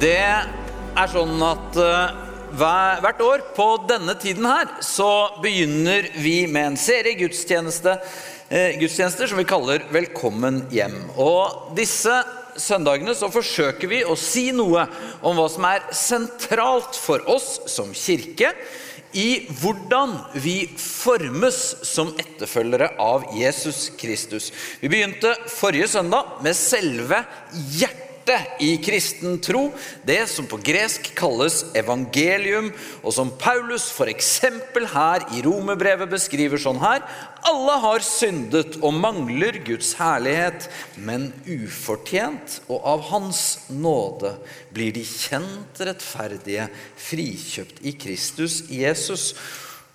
Det er sånn at eh, hvert år på denne tiden her så begynner vi med en serie gudstjeneste, eh, gudstjenester som vi kaller Velkommen hjem. Og disse søndagene så forsøker vi å si noe om hva som er sentralt for oss som kirke i hvordan vi formes som etterfølgere av Jesus Kristus. Vi begynte forrige søndag med selve hjertet i kristen tro, det som på gresk kalles evangelium, og som Paulus f.eks. her i romerbrevet beskriver sånn her Alle har syndet og mangler Guds herlighet, men ufortjent, og av Hans nåde blir de kjent rettferdige, frikjøpt i Kristus Jesus.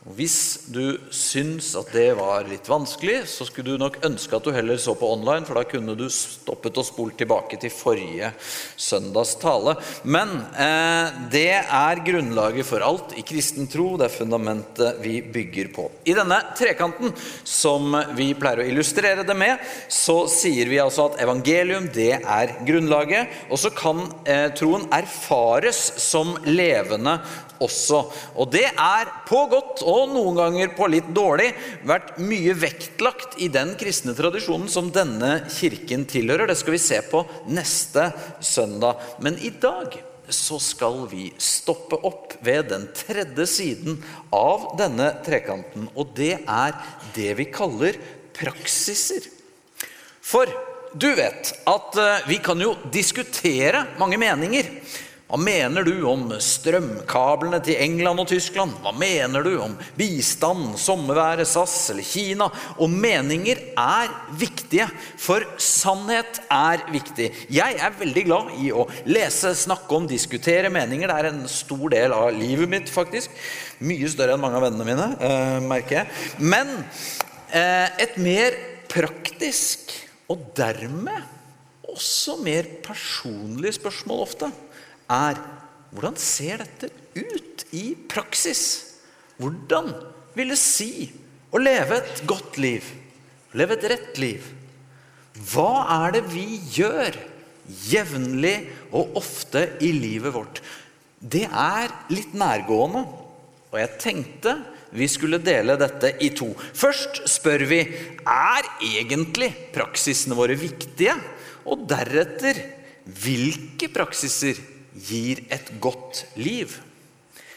Hvis du syns at det var litt vanskelig, så skulle du nok ønske at du heller så på online, for da kunne du stoppet og spolt tilbake til forrige søndags tale. Men eh, det er grunnlaget for alt i kristen tro. Det er fundamentet vi bygger på. I denne trekanten som vi pleier å illustrere det med, så sier vi altså at evangelium det er grunnlaget. Og så kan eh, troen erfares som levende også. Og det er på godt og noen ganger på litt dårlig vært mye vektlagt i den kristne tradisjonen som denne kirken tilhører. Det skal vi se på neste søndag. Men i dag så skal vi stoppe opp ved den tredje siden av denne trekanten, og det er det vi kaller praksiser. For du vet at eh, vi kan jo diskutere mange meninger. Hva mener du om strømkablene til England og Tyskland? Hva mener du om bistand, sommerværet, SAS eller Kina? Og meninger er viktige, for sannhet er viktig. Jeg er veldig glad i å lese, snakke om, diskutere meninger. Det er en stor del av livet mitt, faktisk. Mye større enn mange av vennene mine, eh, merker jeg. Men eh, et mer praktisk, og dermed også mer personlig spørsmål ofte er hvordan ser dette ut i praksis? Hvordan vil det si å leve et godt liv? Leve et rett liv? Hva er det vi gjør jevnlig og ofte i livet vårt? Det er litt nærgående, og jeg tenkte vi skulle dele dette i to. Først spør vi er egentlig praksisene våre viktige, og deretter hvilke praksiser gir et godt liv.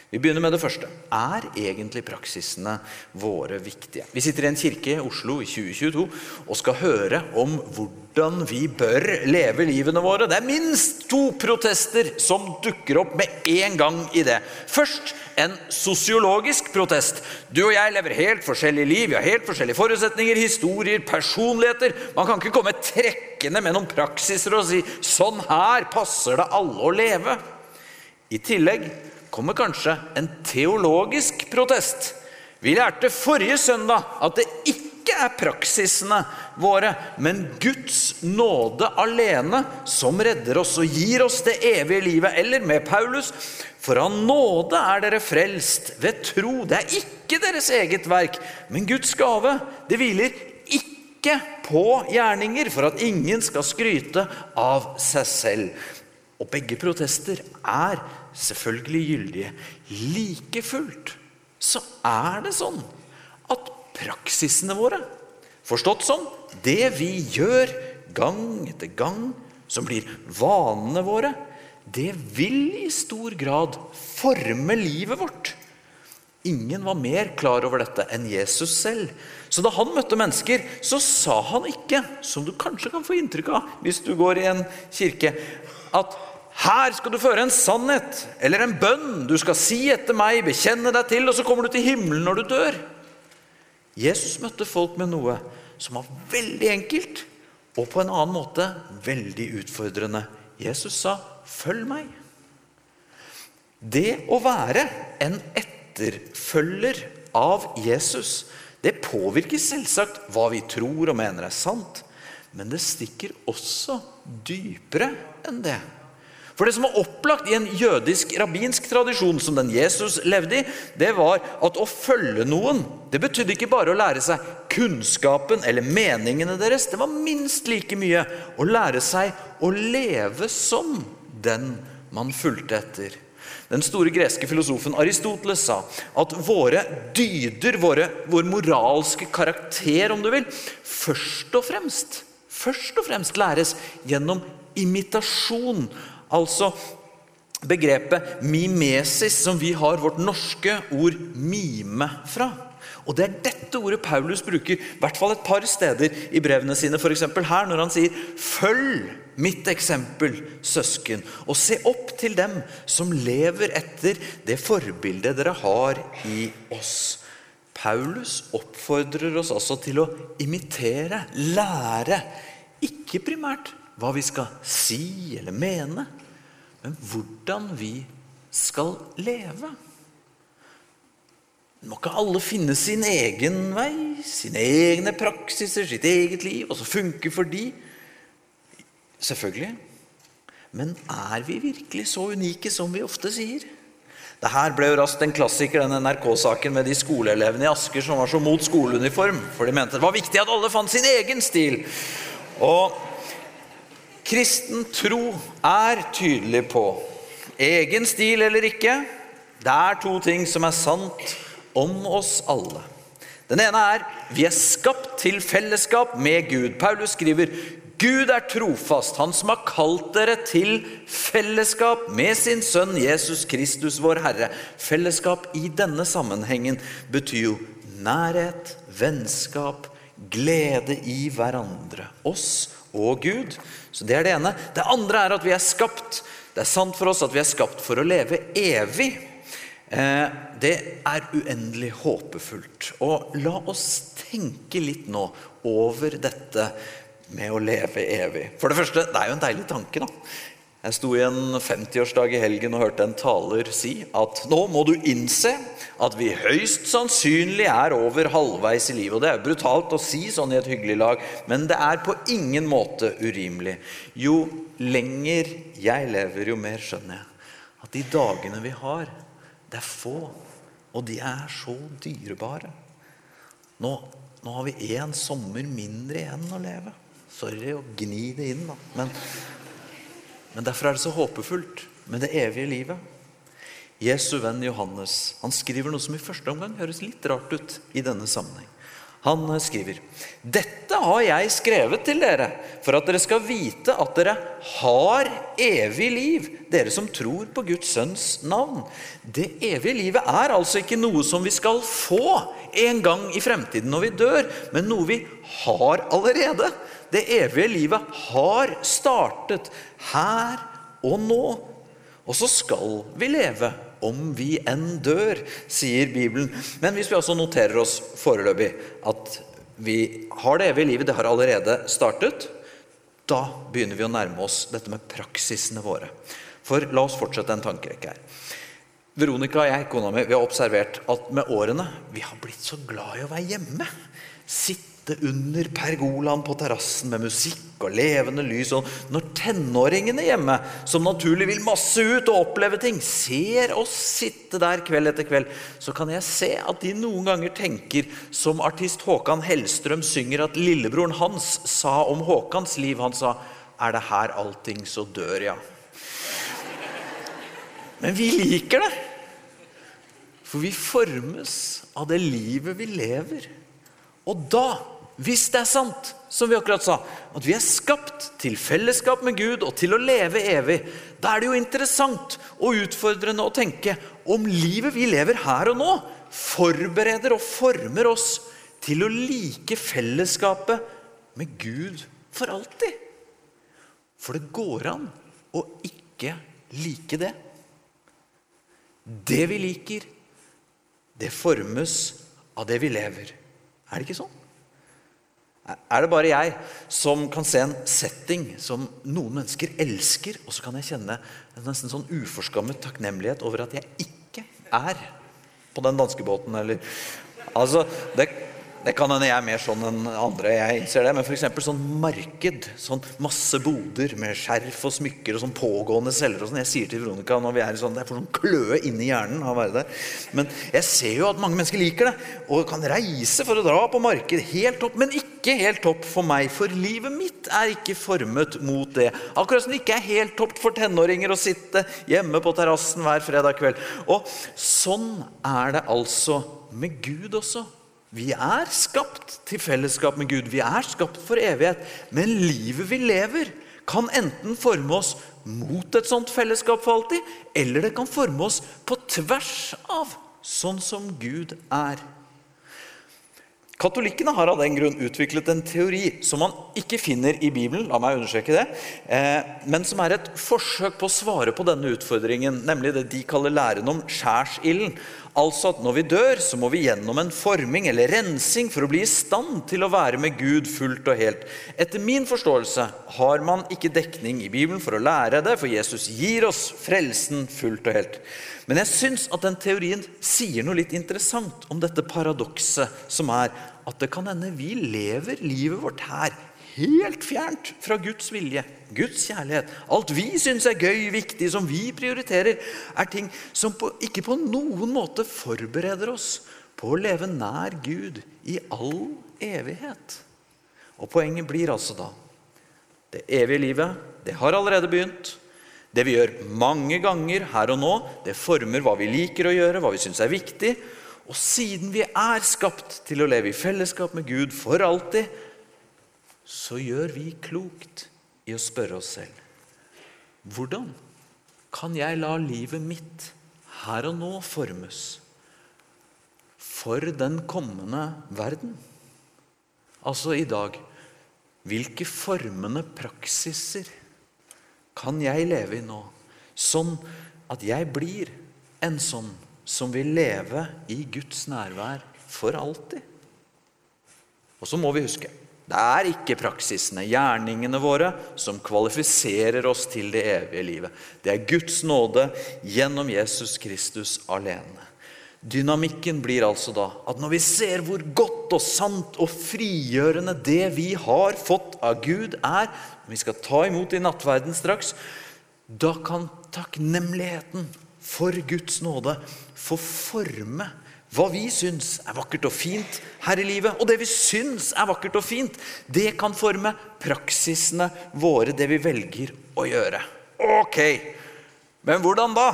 Vi begynner med det første. Er egentlig praksisene våre viktige? Vi sitter i en kirke i Oslo i 2022 og skal høre om hvordan vi bør leve livene våre. Det er minst to protester som dukker opp med en gang i det. Først en sosiologisk protest. Du og jeg lever helt forskjellige liv, vi har helt forskjellige forutsetninger, historier, personligheter. Man kan ikke komme trekkende med noen praksiser og si 'sånn her passer det alle å leve'. I tillegg kommer kanskje en teologisk protest. Vi lærte forrige søndag at det ikke er praksisene våre, men Guds nåde alene som redder oss og gir oss det evige livet. Eller med Paulus for av nåde er dere frelst ved tro. Det er ikke deres eget verk, men Guds gave. Det hviler ikke på gjerninger for at ingen skal skryte av seg selv. Og begge protester er selvfølgelig gyldige. Like fullt så er det sånn at praksisene våre, forstått som det vi gjør gang etter gang, som blir vanene våre, det vil i stor grad forme livet vårt. Ingen var mer klar over dette enn Jesus selv. Så da han møtte mennesker, så sa han ikke, som du kanskje kan få inntrykk av hvis du går i en kirke, at her skal du føre en sannhet eller en bønn. Du skal si etter meg, bekjenne deg til, og så kommer du til himmelen når du dør. Jesus møtte folk med noe som var veldig enkelt, og på en annen måte veldig utfordrende. Jesus sa, 'Følg meg'. Det å være en etterfølger av Jesus, det påvirker selvsagt hva vi tror og mener er sant, men det stikker også dypere enn det. For det som var opplagt i en jødisk rabbinsk tradisjon som den Jesus levde i, det var at å følge noen det betydde ikke bare å lære seg kunnskapen eller meningene deres. Det var minst like mye å lære seg å leve som den man fulgte etter. Den store greske filosofen Aristoteles sa at våre dyder, våre, vår moralske karakter, om du vil, først og fremst, først og fremst læres gjennom imitasjon. Altså begrepet mimesis, som vi har vårt norske ord mime fra. Og Det er dette ordet Paulus bruker i hvert fall et par steder i brevene sine. F.eks. her, når han sier 'følg mitt eksempel, søsken', og se opp til dem som lever etter det forbildet dere har i oss. Paulus oppfordrer oss altså til å imitere, lære. Ikke primært hva vi skal si eller mene, men hvordan vi skal leve. Må ikke alle finne sin egen vei, sine egne praksiser, sitt eget liv, og så funke for de? Selvfølgelig. Men er vi virkelig så unike som vi ofte sier? Det her ble jo raskt en klassiker, den NRK-saken med de skoleelevene i Asker som var så mot skoleuniform, for de mente det var viktig at alle fant sin egen stil. Og kristen tro er tydelig på egen stil eller ikke. Det er to ting som er sant om oss alle. Den ene er vi er skapt til fellesskap med Gud. Paulus skriver Gud er trofast, han som har kalt dere til fellesskap med sin sønn Jesus Kristus, vår Herre. Fellesskap i denne sammenhengen betyr jo nærhet, vennskap, glede i hverandre. Oss og Gud. Så Det er det ene. Det andre er at vi er skapt. Det er sant for oss at vi er skapt for å leve evig. Eh, det er uendelig håpefullt. Og la oss tenke litt nå over dette med å leve evig. For det første, det er jo en deilig tanke, da. Jeg sto i en 50-årsdag i helgen og hørte en taler si at nå må du innse at vi høyst sannsynlig er over halvveis i livet. Og det er brutalt å si sånn i et hyggelig lag, men det er på ingen måte urimelig. Jo lenger jeg lever, jo mer skjønner jeg at de dagene vi har, det er få, og de er så dyrebare. Nå, nå har vi én sommer mindre igjen å leve. Sorry å gni det inn, da. Men, men derfor er det så håpefullt med det evige livet. Jesu venn Johannes han skriver noe som i første omgang høres litt rart ut i denne sammenheng. Han skriver Dette har jeg skrevet til dere for at dere skal vite at dere har evig liv, dere som tror på Guds sønns navn. Det evige livet er altså ikke noe som vi skal få en gang i fremtiden når vi dør, men noe vi har allerede. Det evige livet har startet her og nå. Og så skal vi leve om vi enn dør, sier Bibelen. Men hvis vi altså noterer oss foreløpig at vi har det evige livet, det har allerede startet, da begynner vi å nærme oss dette med praksisene våre. For la oss fortsette en tankerekke her. Veronica og jeg, kona mi, vi har observert at med årene vi har blitt så glad i å være hjemme. Sitte sitte under pergolaen på terrassen med musikk og levende lys. Og når tenåringene hjemme, som naturlig vil masse ut og oppleve ting, ser oss sitte der kveld etter kveld, så kan jeg se at de noen ganger tenker som artist Håkan Hellstrøm synger at lillebroren hans sa om Håkans liv. Han sa 'Er det her allting, så dør ja'. Men vi liker det. For vi formes av det livet vi lever. Og da hvis det er sant, som vi akkurat sa, at vi er skapt til fellesskap med Gud og til å leve evig, da er det jo interessant og utfordrende å tenke om livet vi lever her og nå, forbereder og former oss til å like fellesskapet med Gud for alltid. For det går an å ikke like det. Det vi liker, det formes av det vi lever. Er det ikke sånn? Er det bare jeg som kan se en setting som noen mennesker elsker, og så kan jeg kjenne en nesten sånn uforskammet takknemlighet over at jeg ikke er på den danskebåten, eller? Altså, det det kan hende jeg er mer sånn enn andre. jeg ser det, Men f.eks. sånn marked. sånn Masse boder med skjerf og smykker og sånn pågående selgere og sånn. Jeg sier til Veronica når vi er i sånn, er for sånn kløe inni hjernen av å være der. Men jeg ser jo at mange mennesker liker det og kan reise for å dra på marked helt opp. Men ikke helt topp for meg, for livet mitt er ikke formet mot det. Akkurat som det ikke er helt topp for tenåringer å sitte hjemme på terrassen hver fredag kveld. Og sånn er det altså med Gud også. Vi er skapt til fellesskap med Gud. Vi er skapt for evighet. Men livet vi lever, kan enten forme oss mot et sånt fellesskap for alltid, eller det kan forme oss på tvers av, sånn som Gud er. Katolikkene har av den grunn utviklet en teori som man ikke finner i Bibelen, la meg understreke det, eh, men som er et forsøk på å svare på denne utfordringen, nemlig det de kaller læren om skjærsilden. Altså at når vi dør, så må vi gjennom en forming eller rensing for å bli i stand til å være med Gud fullt og helt. Etter min forståelse har man ikke dekning i Bibelen for å lære det, for Jesus gir oss frelsen fullt og helt. Men jeg syns at den teorien sier noe litt interessant om dette paradokset som er at det kan hende vi lever livet vårt her helt fjernt fra Guds vilje, Guds kjærlighet. Alt vi syns er gøy, viktig, som vi prioriterer, er ting som på, ikke på noen måte forbereder oss på å leve nær Gud i all evighet. Og poenget blir altså da det evige livet, det har allerede begynt. Det vi gjør mange ganger her og nå, det former hva vi liker å gjøre, hva vi syns er viktig. Og siden vi er skapt til å leve i fellesskap med Gud for alltid, så gjør vi klokt i å spørre oss selv hvordan kan jeg la livet mitt her og nå formes for den kommende verden? Altså i dag hvilke formende praksiser kan jeg leve i nå, sånn at jeg blir en sånn som vil leve i Guds nærvær for alltid? Og så må vi huske det er ikke praksisene, gjerningene våre, som kvalifiserer oss til det evige livet. Det er Guds nåde gjennom Jesus Kristus alene. Dynamikken blir altså da at når vi ser hvor godt og sant og frigjørende det vi har fått av Gud, er når Vi skal ta imot i nattverden straks. Da kan takknemligheten for Guds nåde få forme hva vi syns er vakkert og fint her i livet. Og det vi syns er vakkert og fint, det kan forme praksisene våre, det vi velger å gjøre. Ok, men hvordan da?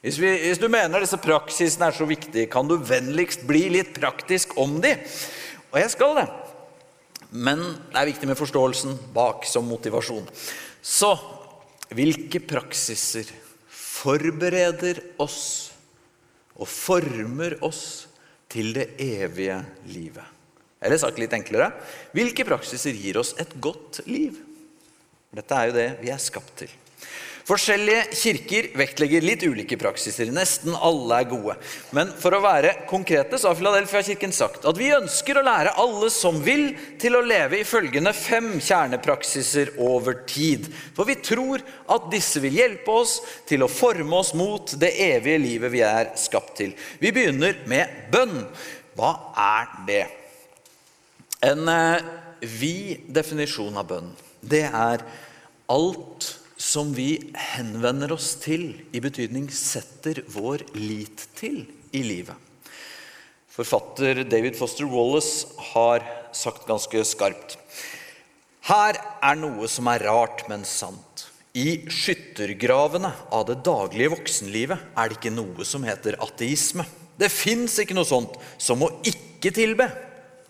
Hvis, vi, hvis, du mener disse praksisene er så viktige, kan du vennligst bli litt praktisk om de? Og jeg skal det. Men det er viktig med forståelsen bak som motivasjon. Så hvilke praksiser forbereder oss og former oss til det evige livet. Eller sagt litt enklere hvilke praksiser gir oss et godt liv? Dette er jo det vi er skapt til. Forskjellige kirker vektlegger litt ulike praksiser. Nesten alle er gode. Men for å være konkrete så har Filadelfia-kirken sagt at vi ønsker å lære alle som vil, til å leve i følgende fem kjernepraksiser over tid. For vi tror at disse vil hjelpe oss til å forme oss mot det evige livet vi er skapt til. Vi begynner med bønn. Hva er det? En eh, vid definisjon av bønn, det er alt som vi henvender oss til, i betydning setter vår lit til i livet. Forfatter David Foster Wallace har sagt ganske skarpt Her er noe som er rart, men sant. I skyttergravene av det daglige voksenlivet er det ikke noe som heter ateisme. Det fins ikke noe sånt som å ikke tilbe.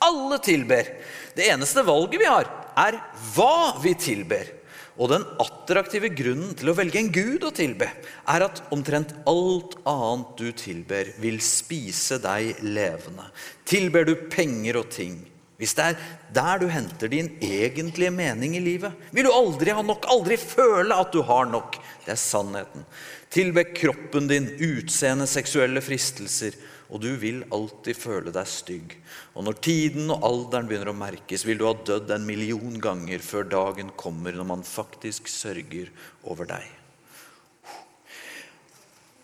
Alle tilber. Det eneste valget vi har, er hva vi tilber. Og den attraktive grunnen til å velge en gud å tilbe, er at omtrent alt annet du tilber, vil spise deg levende. Tilber du penger og ting, hvis det er der du henter din egentlige mening i livet, vil du aldri ha nok, aldri føle at du har nok. Det er sannheten. Tilbe kroppen din, utseende, seksuelle fristelser og du vil alltid føle deg stygg. Og når tiden og alderen begynner å merkes, vil du ha dødd en million ganger før dagen kommer når man faktisk sørger over deg.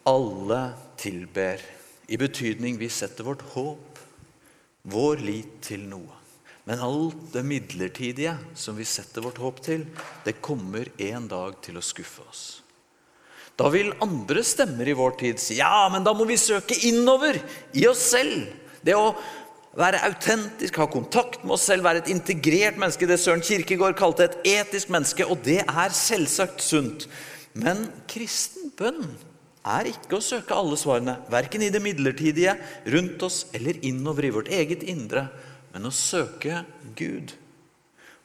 Alle tilber i betydning vi setter vårt håp, vår lit til noe. Men alt det midlertidige som vi setter vårt håp til, det kommer en dag til å skuffe oss. Da vil andre stemmer i vår tid si ja, men da må vi søke innover i oss selv. Det å være autentisk, ha kontakt med oss selv, være et integrert menneske. Det Søren Kirkegård kalte et etisk menneske, og det er selvsagt sunt. Men kristen bønn er ikke å søke alle svarene, verken i det midlertidige, rundt oss eller innover i vårt eget indre, men å søke Gud.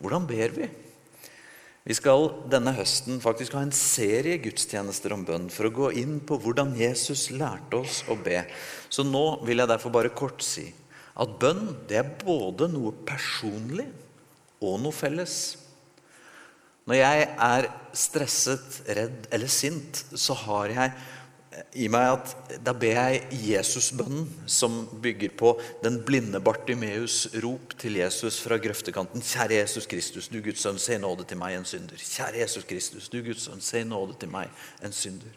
Hvordan ber vi? Vi skal denne høsten faktisk ha en serie gudstjenester om bønn for å gå inn på hvordan Jesus lærte oss å be. Så nå vil jeg derfor bare kort si at bønn det er både noe personlig og noe felles. Når jeg er stresset, redd eller sint, så har jeg i meg at da ber jeg Jesusbønnen, som bygger på den blinde Bartimeus' rop til Jesus fra grøftekanten. Kjære Jesus Kristus, du Guds sønn, se nåde til meg, en synder. Kjære Jesus Kristus, du Guds sønn, se nåde til meg, en synder.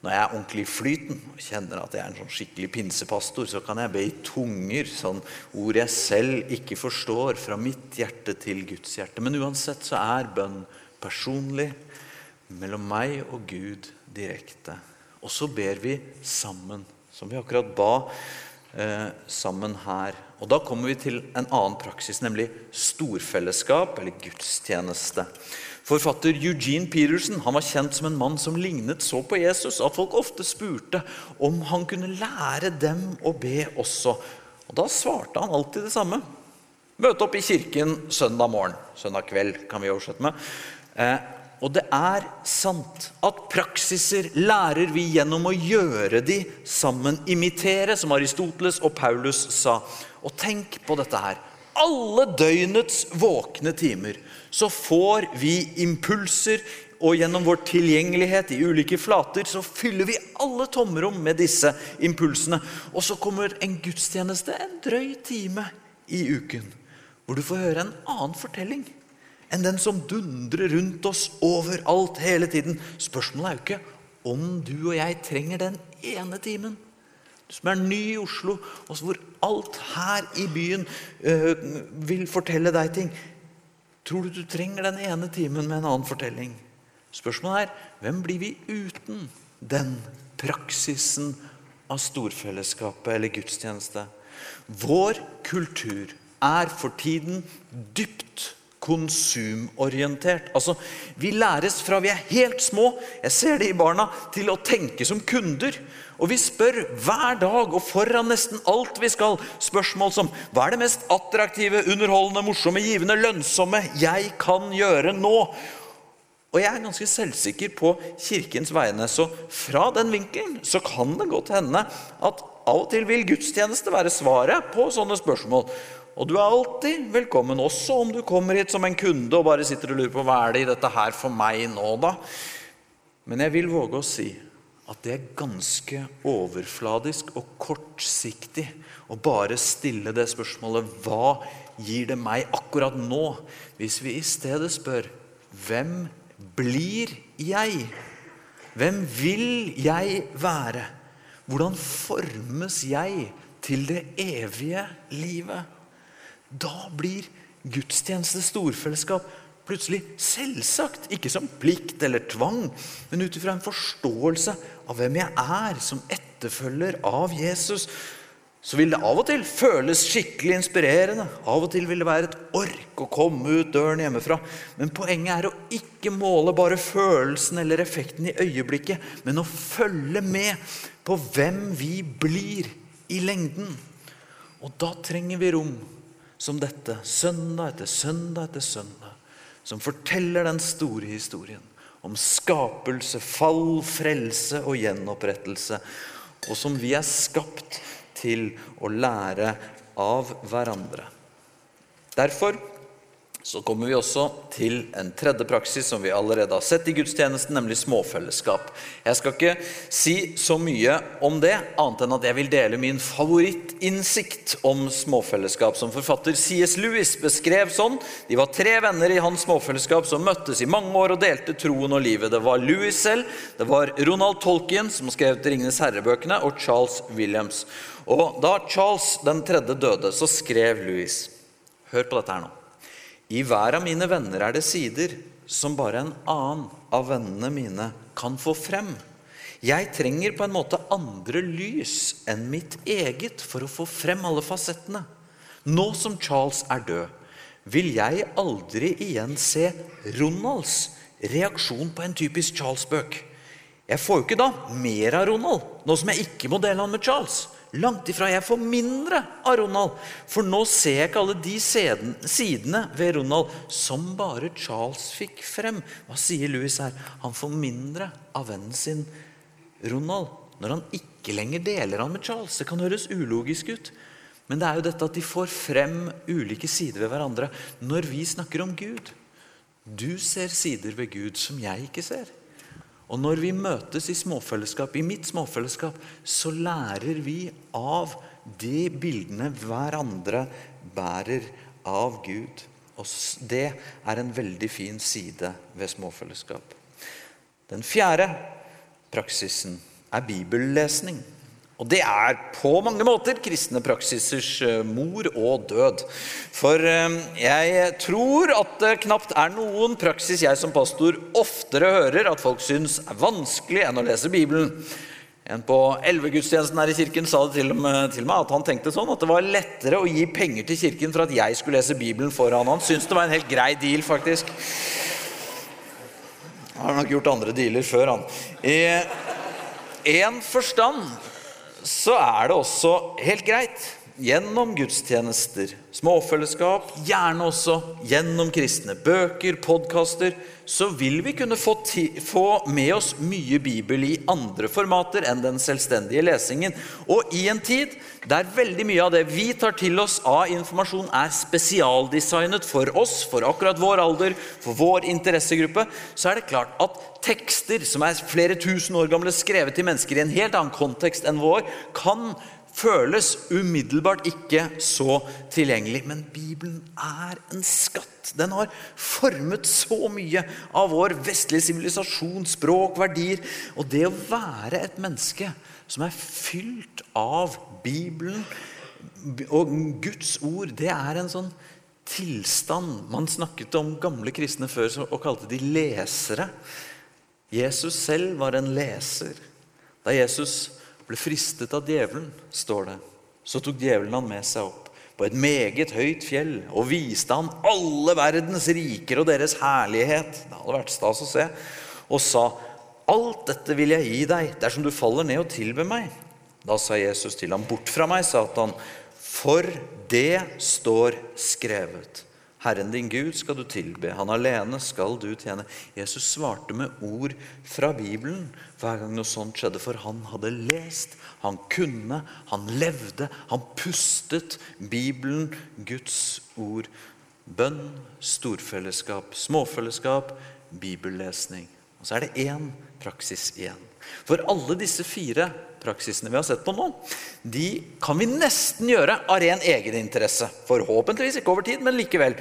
Når jeg er ordentlig i flyten og kjenner at jeg er en sånn skikkelig pinsepastor, så kan jeg be i tunger, sånn ord jeg selv ikke forstår, fra mitt hjerte til Guds hjerte. Men uansett så er bønn personlig, mellom meg og Gud direkte. Og så ber vi sammen, som vi akkurat ba eh, sammen her. Og da kommer vi til en annen praksis, nemlig storfellesskap eller gudstjeneste. Forfatter Eugene Peterson han var kjent som en mann som lignet så på Jesus at folk ofte spurte om han kunne lære dem å be også. Og Da svarte han alltid det samme. Møte opp i kirken søndag morgen. Søndag kveld kan vi oversette med. Eh, og det er sant at praksiser lærer vi gjennom å gjøre de sammen. Imitere, som Aristoteles og Paulus sa. Og tenk på dette her. Alle døgnets våkne timer så får vi impulser, og gjennom vår tilgjengelighet i ulike flater så fyller vi alle tomrom med disse impulsene. Og så kommer en gudstjeneste en drøy time i uken, hvor du får høre en annen fortelling enn den som dundrer rundt oss overalt hele tiden. Spørsmålet er jo ikke om du og jeg trenger den ene timen. Du som er ny i Oslo, og hvor alt her i byen øh, vil fortelle deg ting. Tror du du trenger den ene timen med en annen fortelling? Spørsmålet er hvem blir vi uten den praksisen av storfellesskapet eller gudstjeneste? Vår kultur er for tiden dypt konsumorientert. Altså, Vi læres fra vi er helt små, jeg ser det i barna, til å tenke som kunder. Og vi spør hver dag og foran nesten alt vi skal, spørsmål som hva er det mest attraktive, underholdende, morsomme, givende, lønnsomme jeg kan gjøre nå? Og jeg er ganske selvsikker på Kirkens vegne, så fra den vinkelen så kan det godt hende at av og til vil gudstjeneste være svaret på sånne spørsmål. Og du er alltid velkommen, også om du kommer hit som en kunde og bare sitter og lurer på hva er det i dette her for meg nå, da. Men jeg vil våge å si at det er ganske overfladisk og kortsiktig å bare stille det spørsmålet hva gir det meg akkurat nå? Hvis vi i stedet spør hvem blir jeg? Hvem vil jeg være? Hvordan formes jeg til det evige livet? Da blir gudstjeneste, storfellesskap, plutselig selvsagt. Ikke som plikt eller tvang, men ut ifra en forståelse av hvem jeg er som etterfølger av Jesus. Så vil det av og til føles skikkelig inspirerende. Av og til vil det være et ork å komme ut døren hjemmefra. Men poenget er å ikke måle bare følelsen eller effekten i øyeblikket, men å følge med på hvem vi blir i lengden. Og da trenger vi rom som dette, søndag etter søndag etter søndag, som forteller den store historien om skapelse, fall, frelse og gjenopprettelse, og som vi er skapt til å lære av hverandre. Derfor så kommer vi også til en tredje praksis som vi allerede har sett i gudstjenesten, nemlig småfellesskap. Jeg skal ikke si så mye om det, annet enn at jeg vil dele min favorittinnsikt om småfellesskap, som forfatter C.S. Lewis beskrev sånn. De var tre venner i hans småfellesskap som møttes i mange år og delte troen og livet. Det var Lewis selv, det var Ronald Tolkien, som skrev 'Ringenes herre'-bøkene, og Charles Williams. Og da Charles den tredje døde, så skrev Lewis Hør på dette her nå. I hver av mine venner er det sider som bare en annen av vennene mine kan få frem. Jeg trenger på en måte andre lys enn mitt eget for å få frem alle fasettene. Nå som Charles er død, vil jeg aldri igjen se Ronalds reaksjon på en typisk Charles-bøk. Jeg får jo ikke da mer av Ronald, nå som jeg ikke må dele han med Charles. Langt ifra. Jeg får mindre av Ronald. For nå ser jeg ikke alle de sidene ved Ronald som bare Charles fikk frem. Hva sier Louis her? Han får mindre av vennen sin Ronald når han ikke lenger deler han med Charles. Det kan høres ulogisk ut. Men det er jo dette at de får frem ulike sider ved hverandre når vi snakker om Gud. Du ser sider ved Gud som jeg ikke ser. Og når vi møtes i småfellesskap, i mitt småfellesskap, så lærer vi av de bildene hverandre bærer av Gud. Og det er en veldig fin side ved småfellesskap. Den fjerde praksisen er bibellesning. Og det er på mange måter kristne praksisers eh, mor og død. For eh, jeg tror at det knapt er noen praksis jeg som pastor oftere hører at folk syns er vanskelig enn å lese Bibelen. En på elvegudstjenesten her i kirken sa det til, til meg at han tenkte sånn at det var lettere å gi penger til kirken for at jeg skulle lese Bibelen foran han. Syns det var en helt grei deal, faktisk. Han har nok gjort andre dealer før, han. I en forstand så er det også helt greit gjennom gudstjenester, småfellesskap, gjerne også gjennom kristne bøker, podkaster, så vil vi kunne få, få, med oss mye Bibel i andre formater enn den selvstendige lesingen. Og i en tid der veldig mye av det vi tar til oss av informasjon, er spesialdesignet for oss, for akkurat vår alder, for vår interessegruppe, så er det klart at tekster som er flere tusen år gamle, skrevet til mennesker i en helt annen kontekst enn vår, kan føles umiddelbart ikke så tilgjengelig. Men Bibelen er en skatt. Den har formet så mye av vår vestlige sivilisasjon, språk, verdier. Og det å være et menneske som er fylt av Bibelen og Guds ord, det er en sånn tilstand Man snakket om gamle kristne før og kalte de lesere. Jesus selv var en leser. Da Jesus ble fristet av djevelen, står det, så tok djevelen han med seg opp på et meget høyt fjell og viste han alle verdens riker og deres herlighet. Det hadde vært stas å se. Og sa, 'Alt dette vil jeg gi deg dersom du faller ned og tilber meg.' Da sa Jesus til ham, 'Bort fra meg, Satan, for det står skrevet.' Herren din Gud skal du tilbe, han alene skal du tjene. Jesus svarte med ord fra Bibelen hver gang noe sånt skjedde, for han hadde lest, han kunne, han levde, han pustet Bibelen, Guds ord. Bønn, storfellesskap, småfellesskap, bibellesning. Og så er det én praksis igjen. For alle disse fire praksisene vi har sett på nå, de kan vi nesten gjøre av ren egeninteresse. Forhåpentligvis ikke over tid, men likevel.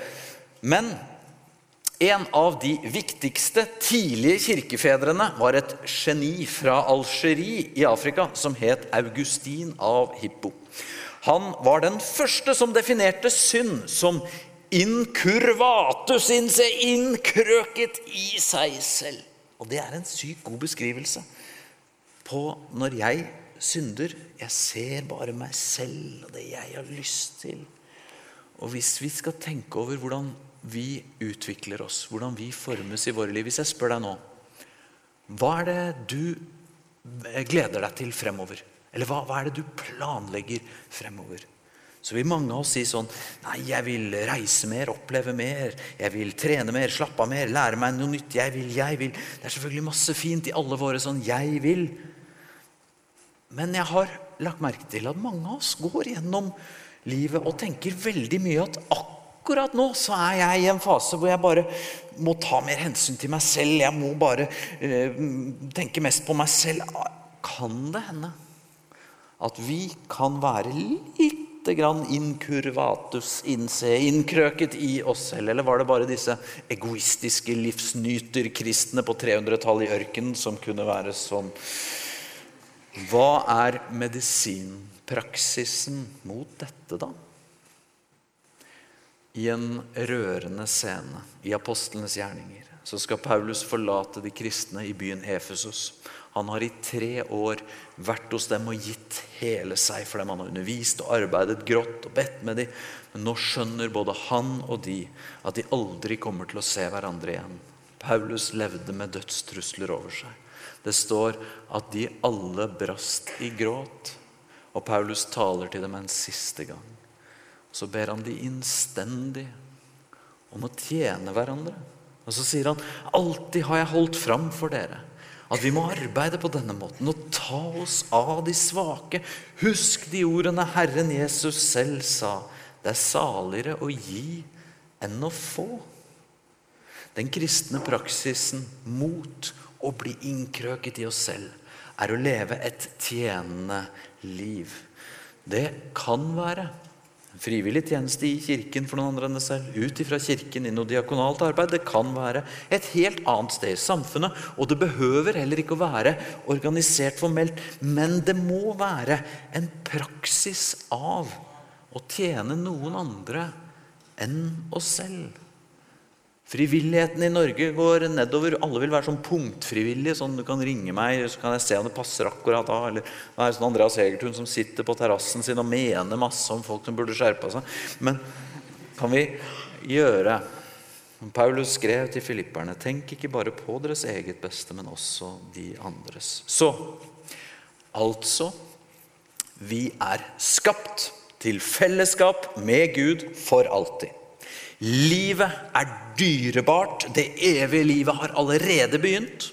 Men en av de viktigste tidlige kirkefedrene var et geni fra Algerie i Afrika som het Augustin av Hippo. Han var den første som definerte synd som incurvatus inse, innkrøket i seg selv. Og det er en sykt god beskrivelse på når jeg synder. Jeg ser bare meg selv og det jeg har lyst til. Og hvis vi skal tenke over hvordan vi utvikler oss, hvordan vi formes i våre liv Hvis jeg spør deg nå Hva er det du gleder deg til fremover? Eller hva, hva er det du planlegger fremover? Så vil mange av oss si sånn Nei, jeg vil reise mer, oppleve mer. Jeg vil trene mer, slappe av mer, lære meg noe nytt. Jeg vil, jeg vil. Det er selvfølgelig masse fint i alle våre sånn 'jeg vil'. Men jeg har lagt merke til at mange av oss går gjennom livet og tenker veldig mye at akkurat nå så er jeg i en fase hvor jeg bare må ta mer hensyn til meg selv. Jeg må bare øh, tenke mest på meg selv. Kan det hende at vi kan være lite grann incurvatus innse, innkrøket i oss selv? Eller var det bare disse egoistiske livsnyterkristne på 300-tallet i ørkenen som kunne være sånn? Hva er medisinpraksisen mot dette, da? I en rørende scene i apostlenes gjerninger så skal Paulus forlate de kristne i byen Efesos. Han har i tre år vært hos dem og gitt hele seg for dem. Han har undervist og arbeidet grått og bedt med dem. Men nå skjønner både han og de at de aldri kommer til å se hverandre igjen. Paulus levde med dødstrusler over seg. Det står at de alle brast i gråt. Og Paulus taler til dem en siste gang. Så ber han de innstendig om å tjene hverandre. Og så sier han alltid har jeg holdt fram for dere at vi må arbeide på denne måten og ta oss av de svake. Husk de ordene Herren Jesus selv sa. Det er saligere å gi enn å få. Den kristne praksisen mot å bli innkrøket i oss selv er å leve et tjenende liv. Det kan være frivillig tjeneste i kirken for noen andre enn deg selv, ut ifra kirken i noe diakonalt arbeid. Det kan være et helt annet sted i samfunnet, og det behøver heller ikke å være organisert formelt, men det må være en praksis av å tjene noen andre enn oss selv. Frivilligheten i Norge går nedover. Alle vil være sånn punktfrivillige. sånn Du kan ringe meg, så kan jeg se om det passer akkurat da. Eller det er sånn Andreas Hegertun som sitter på terrassen sin og mener masse om folk som burde skjerpe seg. Men kan vi gjøre Paulus skrev til filipperne Tenk ikke bare på deres eget beste, men også de andres. Så altså Vi er skapt til fellesskap med Gud for alltid. Livet er dyrebart. Det evige livet har allerede begynt.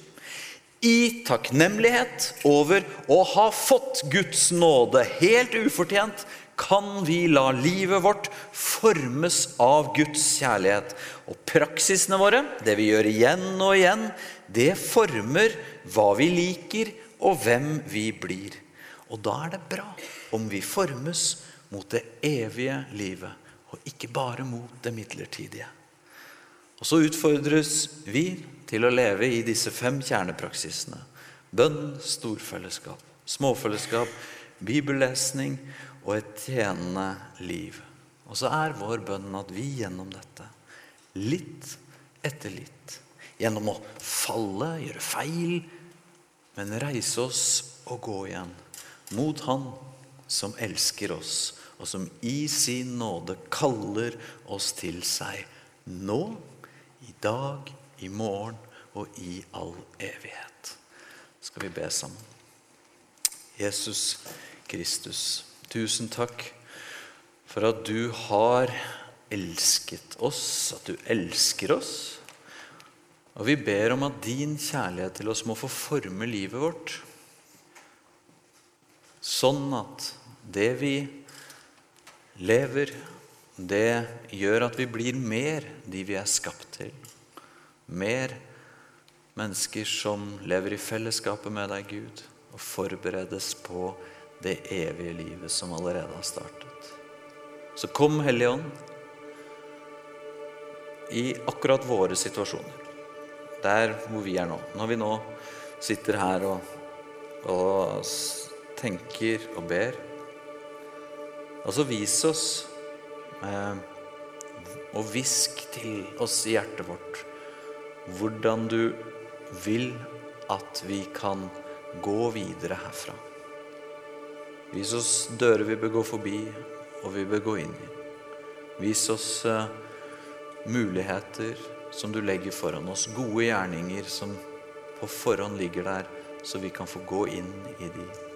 I takknemlighet over å ha fått Guds nåde helt ufortjent, kan vi la livet vårt formes av Guds kjærlighet. Og praksisene våre, det vi gjør igjen og igjen, det former hva vi liker, og hvem vi blir. Og da er det bra om vi formes mot det evige livet og ikke bare mot det midlertidige. Og Så utfordres vi til å leve i disse fem kjernepraksisene. Bønn, storfellesskap, småfellesskap, bibellesning og et tjenende liv. Og så er vår bønn at vi gjennom dette, litt etter litt, gjennom å falle, gjøre feil, men reise oss og gå igjen mot Han som elsker oss og som i sin nåde kaller oss til seg nå, i dag, i morgen og i all evighet. Skal vi be sammen. Jesus Kristus, tusen takk for at du har elsket oss, at du elsker oss. Og vi ber om at din kjærlighet til oss må få forme livet vårt, sånn at det vi lever, det gjør at vi blir mer de vi er skapt til. Mer mennesker som lever i fellesskapet med deg, Gud, og forberedes på det evige livet som allerede har startet. Så kom, Hellige Ånd, i akkurat våre situasjoner. Der hvor vi er nå. Når vi nå sitter her og, og tenker og ber Altså vis oss eh, og hvisk til oss i hjertet vårt hvordan du vil at vi kan gå videre herfra. Vis oss dører vi bør gå forbi, og vi bør gå inn i. Vis oss eh, muligheter som du legger foran oss, gode gjerninger som på forhånd ligger der, så vi kan få gå inn i de.